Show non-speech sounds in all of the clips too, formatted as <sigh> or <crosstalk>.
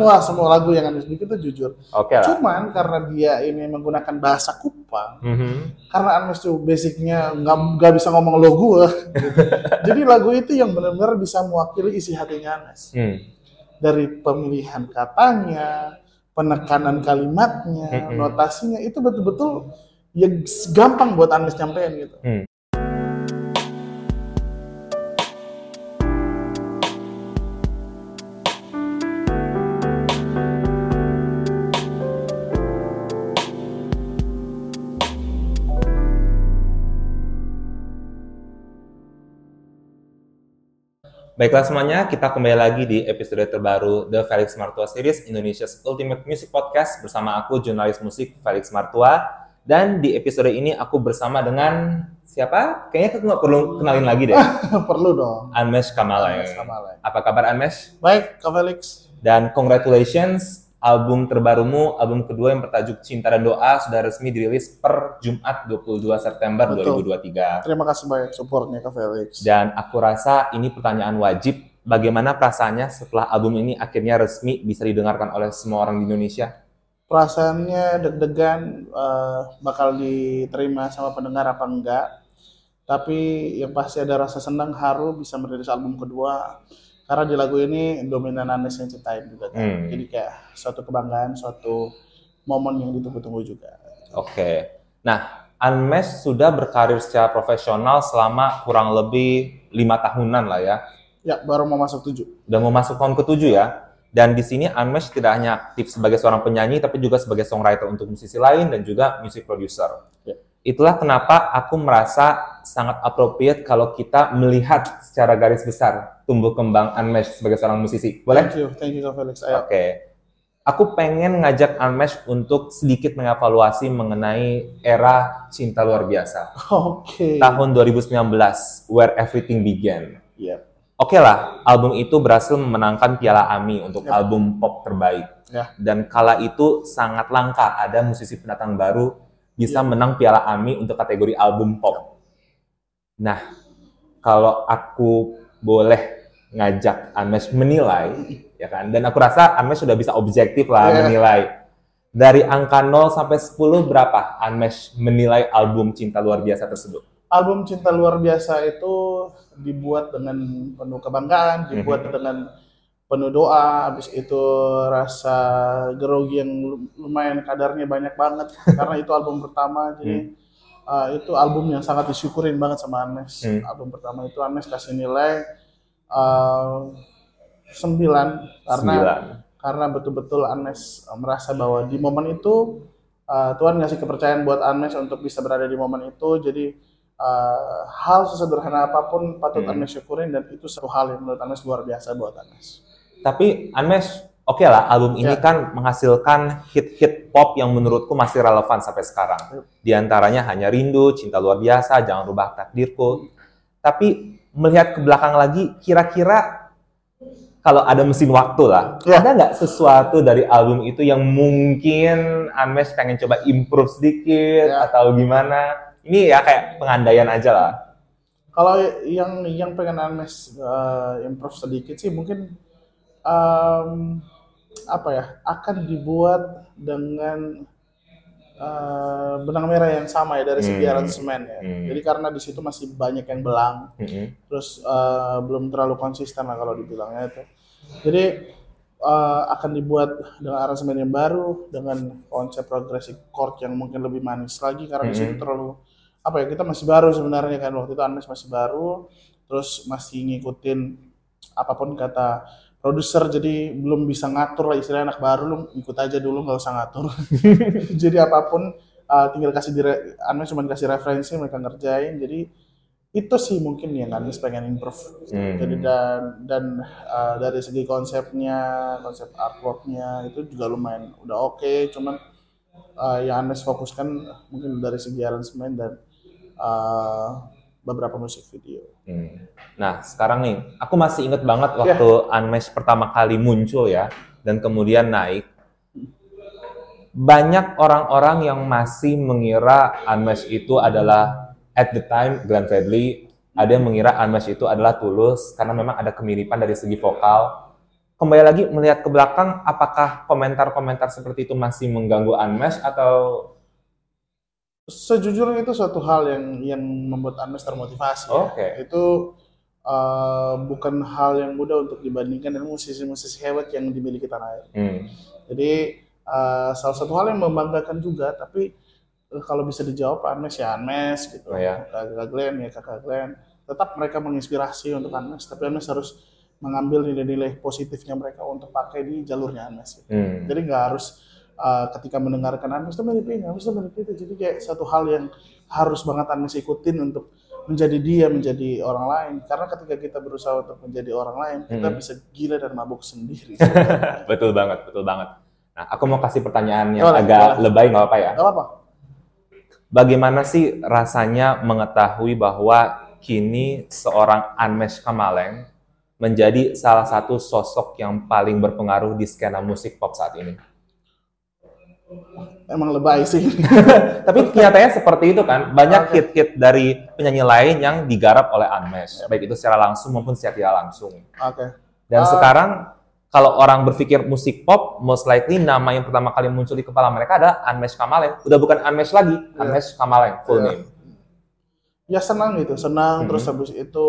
Semua semua lagu yang Anies bikin itu jujur. Oke lah. Cuman karena dia ini menggunakan bahasa Kupang, Mhm. karena Anies tuh basicnya nggak nggak bisa ngomong lo gue. <laughs> Jadi lagu itu yang benar-benar bisa mewakili isi hatinya Anies. Hmm. Dari pemilihan katanya, penekanan kalimatnya, Mm-mm. notasinya itu betul-betul ya gampang buat Anies nyampein gitu. Hmm. Baiklah semuanya, kita kembali lagi di episode terbaru The Felix Martua Series, Indonesia's Ultimate Music Podcast bersama aku, jurnalis musik Felix Martua. Dan di episode ini aku bersama dengan siapa? Kayaknya aku nggak perlu kenalin lagi deh. <laughs> Perlu dong. Anmesh Kamala. Anies Kamalai. Apa kabar Anmesh? Baik, Kak Felix. Dan congratulations, album terbarumu, album kedua yang bertajuk Cinta dan Doa sudah resmi dirilis per Jumat 22 September Betul. 2023. Terima kasih banyak supportnya Kak Felix. Dan aku rasa ini pertanyaan wajib, bagaimana perasaannya setelah album ini akhirnya resmi bisa didengarkan oleh semua orang di Indonesia? perasaannya deg-degan eh, bakal diterima sama pendengar apa enggak tapi yang pasti ada rasa senang haru bisa merilis album kedua karena di lagu ini dominan Anes yang ciptain juga kan Hmm. jadi kayak suatu kebanggaan suatu momen yang ditunggu-tunggu juga Oke. Nah, Anmesh sudah berkarir secara profesional selama kurang lebih lima tahunan lah ya. ya baru mau masuk tujuh Udah mau masuk tahun ketujuh ya. Dan di sini Anmesh tidak hanya aktif sebagai seorang penyanyi, tapi juga sebagai songwriter untuk musisi lain dan juga music producer. Itulah kenapa aku merasa sangat appropriate kalau kita melihat secara garis besar tumbuh kembang Anmesh sebagai seorang musisi. Boleh? thank you thank you Kak Felix Oke. Aku pengen ngajak Anmesh untuk sedikit mengevaluasi mengenai era cinta luar biasa. oke Tahun 2019, Where Everything Began. Iya. Oke lah, album itu berhasil memenangkan Piala AMI untuk Ya. album pop terbaik. Ya. Dan kala itu sangat langka ada musisi pendatang baru bisa Ya. menang Piala AMI untuk kategori album pop. Nah, kalau aku boleh ngajak Anmesh menilai, ya kan? Dan aku rasa Anmesh sudah bisa objektif lah Ya. menilai. Dari angka 0 sampai 10 berapa Anmesh menilai album Cinta Luar Biasa tersebut? album Cinta Luar Biasa itu dibuat dengan penuh kebanggaan, dibuat Mhm. dengan penuh doa, habis itu rasa grogi yang lu- lumayan kadarnya banyak banget <laughs> karena itu album pertama jadi uh, itu album yang sangat disyukurin banget sama Anes. Hmm. Album pertama itu Anes kasih nilai uh, 9 karena Sembilan. karena betul-betul Anes uh, merasa bahwa di momen itu uh, Tuhan ngasih kepercayaan buat Anes untuk bisa berada di momen itu jadi uh, hal sesederhana apa pun patut Hmm. Anes syukurin dan itu satu hal yang menurut Anes luar biasa buat Anes. Tapi Anmesh, oke lah album ini Ya. kan menghasilkan hit-hit pop yang menurutku masih relevan sampai sekarang. Di antaranya hanya Rindu, Cinta Luar Biasa, Jangan Rubah Takdirku. Tapi melihat ke belakang lagi, kira-kira kalau ada mesin waktu lah, Ya. ada nggak sesuatu dari album itu yang mungkin Anmesh pengen coba improve sedikit Ya. atau gimana? Ini ya kayak pengandaian aja lah. Kalau yang yang pengen Anes uh, improve sedikit sih mungkin um, apa ya akan dibuat dengan uh, benang merah yang sama ya dari segi Hmm. aransemen ya. Hmm. Jadi karena di situ masih banyak yang belang, Mm-mm. terus uh, belum terlalu konsisten lah kalau dibilangnya itu. Jadi uh, akan dibuat dengan aransemen yang baru, dengan konsep progressive chord yang mungkin lebih manis lagi karena di situ Mhm. terlalu apa ya kita masih baru sebenarnya kan waktu itu Anes masih baru, terus masih ngikutin apa pun kata produser jadi belum bisa ngatur lah istilahnya anak baru lu ikut aja dulu nggak usah ngatur. <laughs> Jadi apa pun uh, tinggal kasih dire Anes cuma kasih referensi mereka ngerjain. Jadi itu sih mungkin yang Anes pengen improve. Hmm. jadi dan dan uh, dari segi konsepnya konsep artworknya itu juga lumayan udah oke. Cuman uh, yang Anes fokuskan mungkin dari segi aransemen dan uh, beberapa musik video Hmm. Nah, sekarang nih, aku masih inget banget waktu Unmesh pertama kali muncul ya, dan kemudian naik. Banyak orang-orang yang masih mengira Unmesh itu adalah, at the time, Glenn Fredly, ada yang mengira Unmesh itu adalah Tulus, karena memang ada kemiripan dari segi vokal. kembali lagi melihat ke belakang, apakah komentar-komentar seperti itu masih mengganggu Unmesh atau Sejujurnya itu suatu hal yang yang membuat Unmesh termotivasi. ya. Oke. Itu eh, bukan hal yang mudah untuk dibandingkan dengan musisi-musisi hebat yang dimiliki tanah air. Hmm. Jadi eh, salah satu hal yang membanggakan juga, tapi eh, kalau bisa dijawab Unmesh ya Unmesh gitu. Oh, ya. Kakak Glenn ya kakak Glenn. Tetap mereka menginspirasi untuk Unmesh, tapi Unmesh harus mengambil nilai-nilai positifnya mereka untuk pakai di jalurnya Unmesh. gitu. Hmm. Jadi nggak harus uh, ketika mendengarkan Unmesh itu mirip ini, Unmesh itu mirip itu. Jadi kayak satu hal yang harus banget Unmesh ikutin untuk menjadi dia, menjadi orang lain. Karena ketika kita berusaha untuk menjadi orang lain, kita Hmm. bisa gila dan mabuk sendiri. <laughs> Betul banget, betul banget. Nah, aku mau kasih pertanyaan yang agak lebay, nggak apa-apa ya? Gak apa-apa. Bagaimana sih rasanya mengetahui bahwa kini seorang Anmesh Kamaleng menjadi salah satu sosok yang paling berpengaruh di skena musik pop saat ini? Emang lebay sih. <laughs> Tapi nyatanya seperti itu kan, banyak hit-hit dari penyanyi lain yang digarap oleh Unmesh, baik itu secara langsung maupun secara tidak langsung. Oke. Dan Ah. sekarang kalau orang berpikir musik pop, most likely nama yang pertama kali muncul di kepala mereka adalah Unmesh Kamaleng. Udah bukan Unmesh lagi, Iya. Unmesh Kamaleng full Iya. name. Ya senang gitu, senang. Mhm. Terus habis itu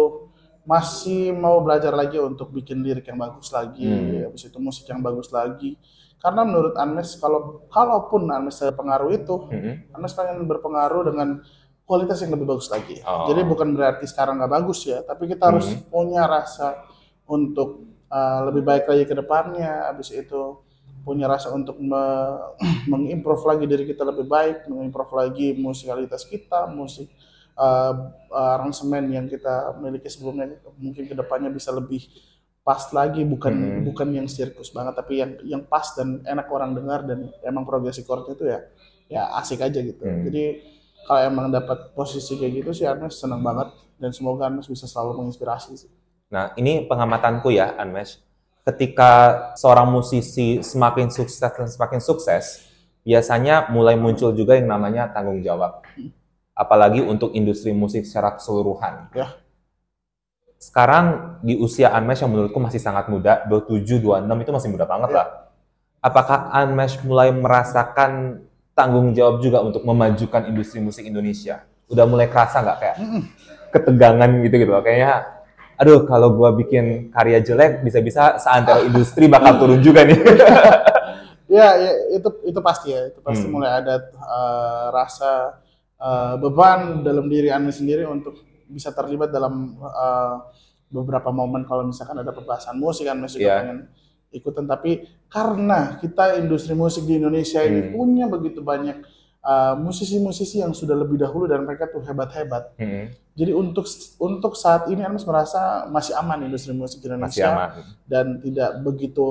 masih mau belajar lagi untuk bikin lirik yang bagus lagi, Hmm. habis itu musik yang bagus lagi. Karena menurut Unmesh kalau kalaupun ada pengaruh itu, Mhm. Unmesh pengen berpengaruh dengan kualitas yang lebih bagus lagi. Oh. Jadi bukan berarti sekarang nggak bagus ya, tapi kita harus Mhm. punya rasa untuk uh, lebih baik lagi ke depannya. Habis itu punya rasa untuk me- <clears throat> mengimprove lagi diri kita lebih baik, mengimprove lagi musikalitas kita, musik uh, aransemen yang kita miliki sebelumnya mungkin ke depannya bisa lebih pas lagi bukan Mhm. bukan yang sirkus banget tapi yang yang pas dan enak orang dengar dan emang progresi chordnya itu ya ya asik aja gitu. Hmm. Jadi kalau emang dapat posisi kayak gitu sih Ernest senang banget dan semoga Ernest bisa selalu menginspirasi sih. Nah, ini pengamatanku ya, Unmesh. Ketika seorang musisi semakin sukses dan semakin sukses, biasanya mulai muncul juga yang namanya tanggung jawab. Apalagi untuk industri musik secara keseluruhan. Ya. Sekarang di usia Unmesh yang menurutku masih sangat muda, 27, 26 itu masih muda banget lah. Apakah Unmesh mulai merasakan tanggung jawab juga untuk memajukan industri musik Indonesia? Udah mulai kerasa nggak kayak ketegangan gitu gitu loh. Kayaknya aduh kalau gua bikin karya jelek bisa-bisa seantero <laughs> industri bakal turun juga nih. <laughs> Ya, ya itu itu pasti ya, itu pasti Hmm. mulai ada uh, rasa uh, beban dalam diri Anda sendiri untuk bisa terlibat dalam uh, beberapa momen kalau misalkan ada pembahasan musik kan juga Iya. pengen ikutan tapi karena kita industri musik di Indonesia ini Hmm. punya begitu banyak uh, musisi-musisi yang sudah lebih dahulu dan mereka tuh hebat-hebat. Hmm, Jadi untuk untuk saat ini Anda merasa masih aman industri musik di masih Indonesia aman. dan tidak begitu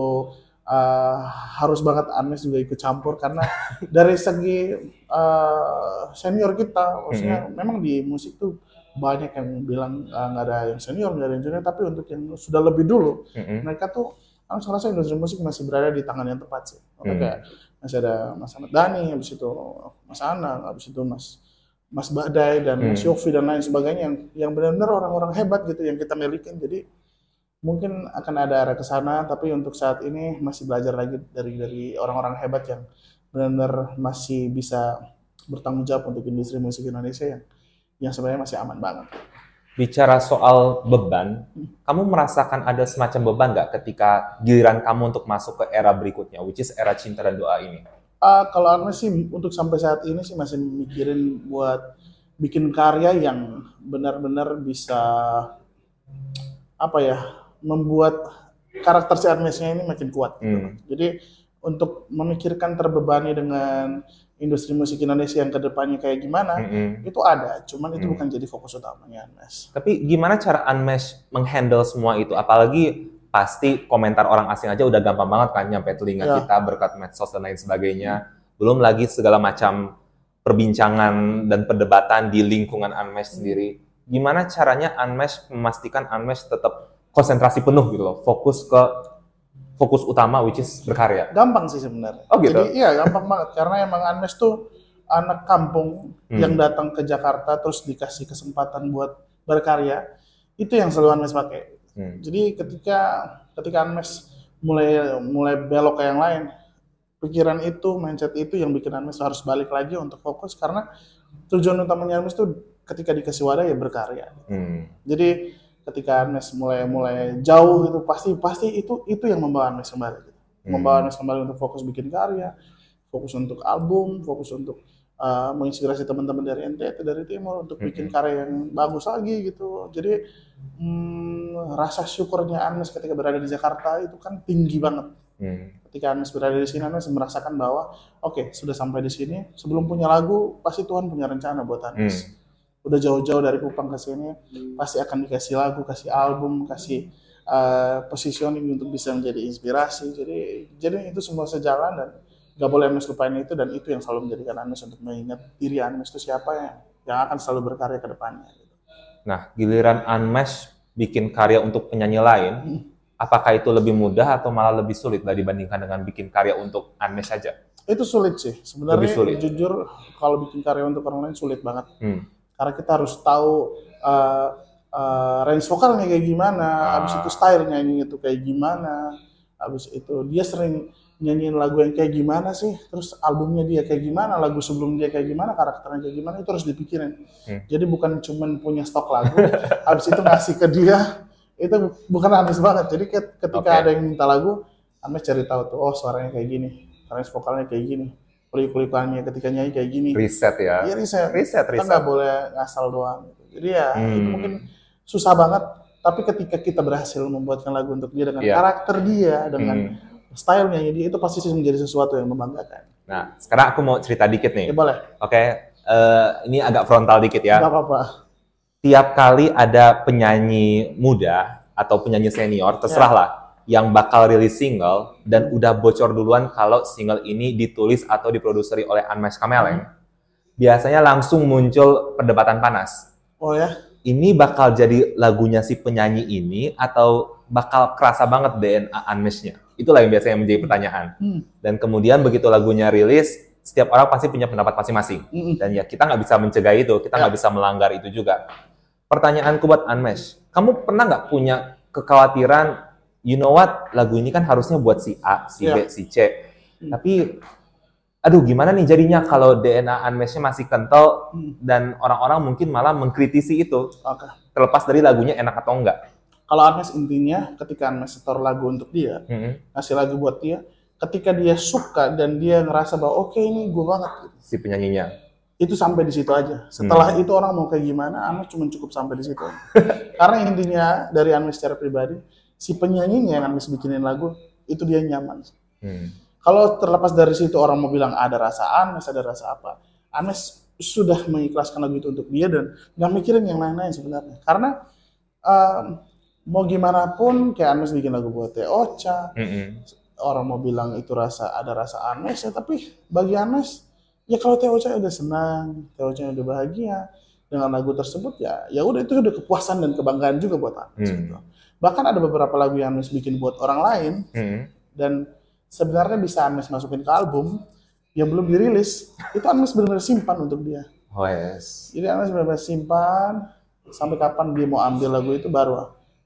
uh, harus banget Anes juga ikut campur karena <laughs> dari segi uh, senior kita, maksudnya memang di musik tuh banyak yang bilang uh, nggak ada yang senior, nggak ada yang junior, tapi untuk yang sudah lebih dulu, Hmm, mereka tuh Anes merasa industri musik masih berada di tangan yang tepat sih. Makanya Hmm. kayak masih ada Mas Ahmad Dhani, habis itu Mas Anang, habis itu Mas Mas Badai dan Mas Hmm. Yofi dan lain sebagainya yang yang benar-benar orang-orang hebat gitu yang kita milikin. Jadi mungkin akan ada arah ke sana tapi untuk saat ini masih belajar lagi dari dari orang-orang hebat yang benar-benar masih bisa bertanggung jawab untuk industri musik Indonesia yang yang sebenarnya masih aman banget. Bicara soal beban, kamu merasakan ada semacam beban nggak ketika giliran kamu untuk masuk ke era berikutnya, which is era cinta dan doa ini? Ah, kalau Arnes sih untuk sampai saat ini sih masih mikirin buat bikin karya yang benar-benar bisa apa ya membuat karakter si Arnesnya ini makin kuat. Hmm. Jadi untuk memikirkan terbebani dengan industri musik Indonesia yang ke depannya kayak gimana Hmm. itu ada, cuman itu Hmm. bukan jadi fokus utamanya Arnes. Tapi gimana cara Unmesh menghandle semua itu? Apalagi pasti komentar orang asing aja udah gampang banget kan nyampe telinga Ya. kita berkat medsos dan lain sebagainya. Belum lagi segala macam perbincangan dan perdebatan di lingkungan Unmesh sendiri. Gimana caranya Unmesh memastikan Unmesh tetap konsentrasi penuh gitu loh, fokus ke fokus utama which is berkarya. Gampang sih sebenarnya. Oh, gitu? Jadi iya gampang banget karena emang Anmes tuh anak kampung Hmm. yang datang ke Jakarta terus dikasih kesempatan buat berkarya. Itu yang selalu Anmes pakai. Hmm. Jadi ketika ketika Anmes mulai mulai belok ke yang lain. Pikiran itu, mindset itu yang bikin Anmes harus balik lagi untuk fokus karena tujuan utamanya Anmes itu ketika dikasih wadah ya berkarya. Hmm. Jadi ketika Anmes mulai mulai jauh gitu pasti pasti itu itu yang membawa Anmes kembali. Gitu. Hmm. Membawa Anmes kembali untuk fokus bikin karya, fokus untuk album, fokus untuk uh, menginspirasi teman-teman dari NTT dari Timur untuk bikin Mhm. karya yang bagus lagi gitu. Jadi hmm, rasa syukurnya Anmes ketika berada di Jakarta itu kan tinggi banget. Hmm. Ketika Anmes berada di sini, Anmes merasakan bahwa oke sudah sampai di sini. Sebelum punya lagu, pasti Tuhan punya rencana buat Anmes. Hmm. Udah jauh-jauh dari Kupang ke sini, pasti akan dikasih lagu, kasih album, kasih uh, positioning untuk bisa menjadi inspirasi. Jadi, jadi itu semua sejalan dan gak boleh Anmes lupain itu dan itu yang selalu menjadikan Anmes untuk mengingat diri Anmes itu siapa yang yang akan selalu berkarya ke depannya. gitu. Nah, giliran Unmesh bikin karya untuk penyanyi lain, Hmm. apakah itu lebih mudah atau malah lebih sulit lah dibandingkan dengan bikin karya untuk Unmesh saja? Itu sulit sih. Sebenarnya Lebih sulit. jujur kalau bikin karya untuk orang lain sulit banget. Hmm. Karena kita harus tahu uh, uh, range vokalnya kayak gimana, Ah. habis itu style nyanyi itu kayak gimana, habis itu dia sering nyanyiin lagu yang kayak gimana sih, terus albumnya dia kayak gimana, lagu sebelum dia kayak gimana, karakternya kayak gimana itu harus dipikirin. Hmm. Jadi bukan cuman punya stok lagu, <laughs> habis itu ngasih ke dia, itu bukan Amis banget. Jadi ket- ketika Oke. ada yang minta lagu, Amis cari tahu tuh, oh suaranya kayak gini, range vokalnya kayak gini, kulik-kulikannya ketika nyanyi kayak gini. Riset ya. Iya riset Riset, kita riset. nggak boleh ngasal doang jadi ya Hmm. itu mungkin susah banget tapi ketika kita berhasil membuatkan lagu untuk dia dengan Iya. karakter dia dengan Hmm. stylenya dia itu pasti sih menjadi sesuatu yang membanggakan Nah, sekarang aku mau cerita dikit nih. ya boleh Oke, eh, ini agak frontal dikit ya. nggak apa-apa Tiap kali ada penyanyi muda atau penyanyi senior, terserah lah, yang bakal rilis single dan udah bocor duluan kalau single ini ditulis atau diproduseri oleh Unmesh Kameleng, biasanya langsung muncul perdebatan panas. oh ya Ini bakal jadi lagunya si penyanyi ini atau bakal kerasa banget DNA Unmesh-nya? Itulah yang biasanya menjadi pertanyaan. Hmm. Dan kemudian begitu lagunya rilis, setiap orang pasti punya pendapat masing-masing. Mm-mm. Dan ya kita nggak bisa mencegah itu, kita nggak Ya. bisa melanggar itu juga. Pertanyaanku buat Unmesh, kamu pernah nggak punya kekhawatiran, you know what, lagu ini kan harusnya buat si A, si B, Ya. si C. Hmm. Tapi, aduh gimana nih jadinya kalau DNA Unmesh-nya masih kental Hmm. dan orang-orang mungkin malah mengkritisi itu, oke terlepas dari lagunya enak atau enggak. kalau Agnes intinya ketika Agnes setor lagu untuk dia Mhm. ngasih lagu buat dia ketika dia suka dan dia ngerasa bahwa oke ini gue banget. Si penyanyinya. itu sampai di situ aja. Setelah Hmm. itu orang mau kayak gimana, Anmes cuma cukup sampai di situ. <laughs> Karena intinya dari Anmes secara pribadi, si penyanyinya yang Anmes bikinin lagu itu dia nyaman. Hmm. Kalau terlepas dari situ orang mau bilang ada rasa Anmes, ada rasa apa, Anmes sudah mengikhlaskan lagu itu untuk dia dan nggak mikirin yang lain-lain sebenarnya. Karena um, mau gimana pun kayak Anmes bikin lagu buat Teh Ocha, Mhm. orang mau bilang itu rasa ada rasa Anes ya tapi bagi Anes ya kalau Teh Ocha udah senang Teh Ocha udah bahagia dengan lagu tersebut ya ya udah itu udah kepuasan dan kebanggaan juga buat Anes Hmm. gitu. bahkan ada beberapa lagu yang Anes bikin buat orang lain Mhm. dan sebenarnya bisa Anes masukin ke album yang belum dirilis itu Anes benar-benar simpan untuk dia Oh yes. jadi Anes benar-benar simpan sampai kapan dia mau ambil lagu itu baru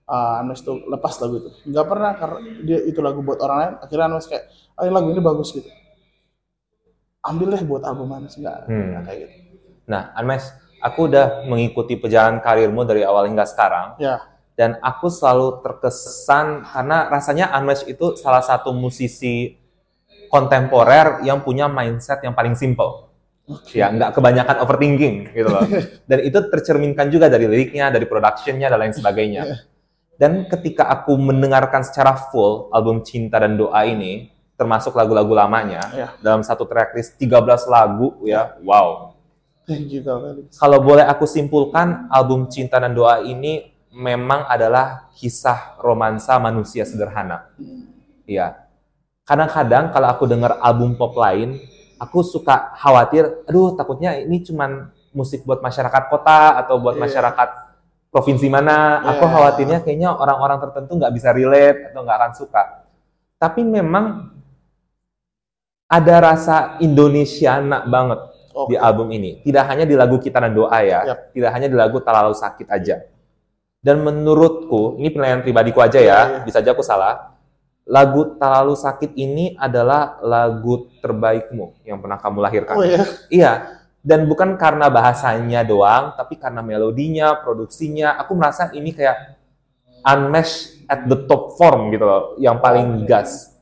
uh, Anes tuh lepas lagu itu. Nggak pernah karena dia itu lagu buat orang lain. Akhirnya Anes kayak, oh lagu ini bagus gitu. Ambil deh buat album Anes nggak Hmm. kayak gitu. Nah, Anmes, aku udah mengikuti perjalanan karirmu dari awal hingga sekarang. Ya, dan aku selalu terkesan karena rasanya Unmesh itu salah satu musisi kontemporer yang punya mindset yang paling simple. oke. Ya, nggak kebanyakan overthinking gitu loh. <laughs> Dan itu tercerminkan juga dari liriknya, dari productionnya, dan lain sebagainya. Iya. Dan ketika aku mendengarkan secara full album Cinta dan Doa ini, termasuk lagu-lagu lamanya, Iya. dalam satu tracklist 13 lagu, ya, wow. Thank you Kak Felix. Kalau boleh aku simpulkan, album Cinta dan Doa ini memang adalah kisah romansa manusia sederhana. Iya. Kadang-kadang kalau aku dengar album pop lain, aku suka khawatir, aduh takutnya ini cuman musik buat masyarakat kota atau buat Iya. masyarakat provinsi mana. Aku Iya. khawatirnya kayaknya orang-orang tertentu nggak bisa relate atau nggak akan suka. Tapi memang ada rasa Indonesiana banget Oke. di album ini. Tidak hanya di lagu Kita dan Doa ya, Yap. tidak hanya di lagu Tak Lalu Sakit aja. Dan menurutku, ini penilaian pribadiku aja ya, iya. bisa aja aku salah. lagu Tak Lalu Sakit ini adalah lagu terbaikmu yang pernah kamu lahirkan. Oh ya. Iya, dan bukan karena bahasanya doang, tapi karena melodinya, produksinya, aku merasa ini kayak unmatched at the top form gitu loh, yang paling gas.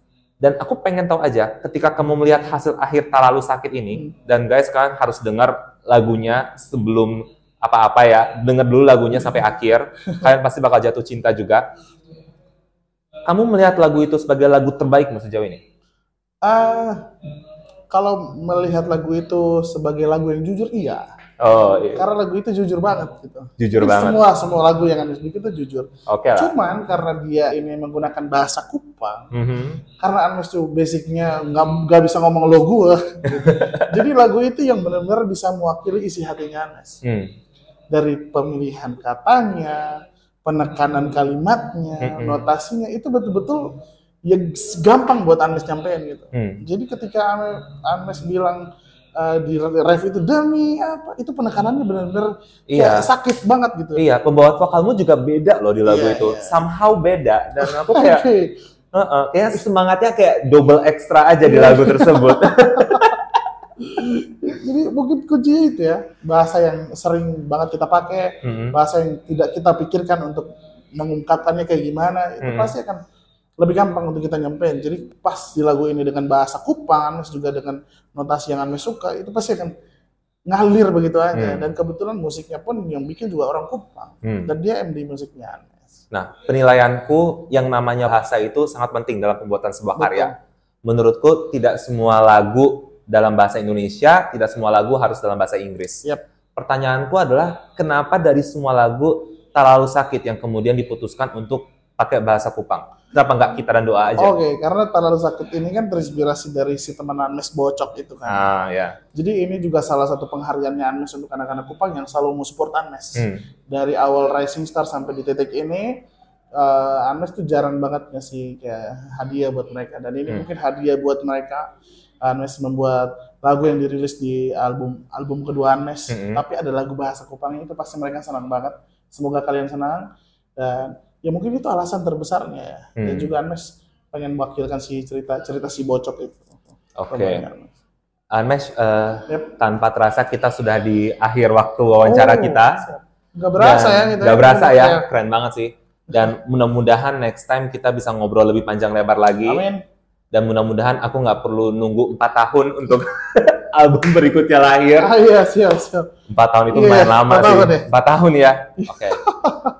Dan aku pengen tahu aja, ketika kamu melihat hasil akhir Tak Lalu Sakit ini, dan guys kalian harus dengar lagunya sebelum apa-apa ya, dengar dulu lagunya sampai <laughs> akhir, kalian pasti bakal jatuh cinta juga. Kamu melihat lagu itu sebagai lagu terbaikmu sejauh ini? Ah, kalau melihat lagu itu sebagai lagu yang jujur, iya. Oh, iya. Karena lagu itu jujur banget gitu. jujur Jadi banget. Semua semua lagu yang Anies bikin itu jujur. Oke lah. Cuman karena dia ini menggunakan bahasa Kupang, Mhm. karena Anies tuh basicnya nggak nggak bisa ngomong lo gue. <laughs> Jadi lagu itu yang benar-benar bisa mewakili isi hatinya Anies. Hmm. Dari pemilihan katanya, penekanan kalimatnya, Mm-mm. notasinya itu betul-betul ya gampang buat Anies nyampein gitu. Hmm. Jadi ketika Anies bilang eh, di ref itu demi apa, itu penekanannya benar-benar Iya. kayak sakit banget gitu. Iya, pembawaan vokalmu juga beda loh di lagu Iya, itu. iya. Somehow beda dan aku <laughs> kayak Oke. Heeh, kayak semangatnya kayak double ekstra aja di lagu tersebut. <laughs> <laughs> Jadi mungkin kuncinya itu ya, bahasa yang sering banget kita pakai, Mhm. bahasa yang tidak kita pikirkan untuk mengungkapkannya kayak gimana, itu Hmm. pasti akan lebih gampang untuk kita nyampein. Jadi pas di lagu ini dengan bahasa Kupang, Anes juga dengan notasi yang Anes suka, itu pasti akan ngalir begitu aja. Hmm. Dan kebetulan musiknya pun yang bikin juga orang Kupang. Hmm. Dan dia MD musiknya Anes. Nah, penilaianku yang namanya bahasa itu sangat penting dalam pembuatan sebuah Betul. karya. Menurutku tidak semua lagu dalam bahasa Indonesia, tidak semua lagu harus dalam bahasa Inggris. Yap. Pertanyaanku adalah kenapa dari semua lagu tak lalu sakit yang kemudian diputuskan untuk pakai bahasa Kupang? Kenapa nggak kita dan doa aja? Oke, karena Tanah Sakit ini kan terinspirasi dari si teman Anes Bocok itu kan. Ah, ya. Jadi ini juga salah satu penghargaannya Anes untuk anak-anak Kupang yang selalu support Anes. Hmm. Dari awal Rising Star sampai di titik ini, eh Anes tuh jarang banget ngasih kayak hadiah buat mereka. Dan ini Hmm. mungkin hadiah buat mereka. Anes membuat lagu yang dirilis di album album kedua Anes, Hmm. tapi ada lagu bahasa Kupang itu pasti mereka senang banget. Semoga kalian senang dan ya mungkin itu alasan terbesarnya ya. Dan Hmm. juga Anes pengen mewakilkan si cerita cerita si bocok itu. Oke. Permainan. Anmesh, eh, Yep. tanpa terasa kita sudah di akhir waktu wawancara Oh, kita. siap. Nggak berasa Dan ya gitu. nggak berasa ya, Kayak- keren banget sih. Dan mudah-mudahan next time kita bisa ngobrol lebih panjang lebar lagi. Amin. Dan mudah-mudahan aku nggak perlu nunggu empat tahun untuk <laughs> album berikutnya lahir. Ah iya siap siap. Empat tahun itu Iya, lumayan lama empat sih. tahun ya. Empat tahun ya. <laughs> Oke.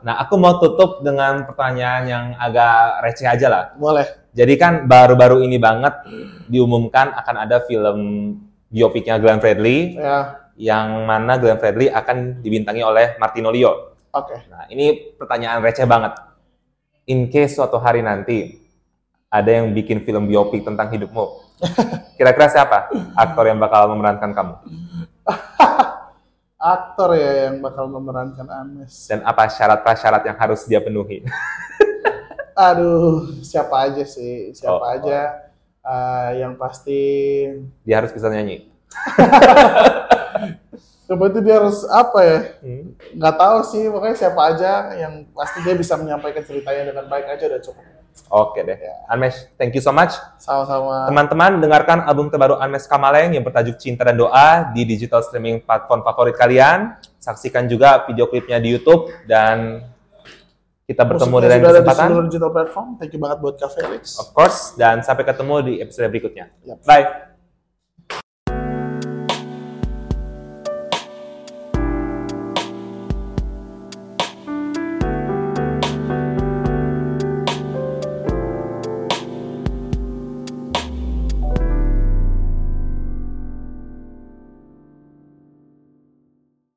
Nah, aku mau tutup dengan pertanyaan yang agak receh aja lah. Boleh. Jadi kan baru-baru ini banget diumumkan akan ada film biopiknya Glenn Fredly Ya. yang mana Glenn Fredly akan dibintangi oleh Martino Leo. Oke. Nah, ini pertanyaan receh banget. In case suatu hari nanti ada yang bikin film biopik tentang hidupmu, <laughs> kira-kira siapa aktor yang bakal memerankan kamu? <laughs> Aktor ya yang bakal memerankan Anes. Dan apa syarat prasyarat yang harus dia penuhi? <laughs> Aduh, siapa aja sih? Siapa Oh, aja? Ah, yang pasti Dia harus bisa nyanyi. Coba itu dia harus apa ya? Hmm. Nggak tahu sih, pokoknya siapa aja yang pasti dia bisa menyampaikan ceritanya dengan baik aja udah cukup. Oke deh. Anmesh, thank you so much. Sama-sama. Teman-teman, dengarkan album terbaru Anmesh Kamaleng yang bertajuk Cinta dan Doa di digital streaming platform favorit kalian. Saksikan juga video klipnya di YouTube dan kita bertemu di lain di kesempatan. seluruh digital platform. Thank you banget buat Kak Felix. Of course, dan sampai ketemu di episode berikutnya. Yap. Bye.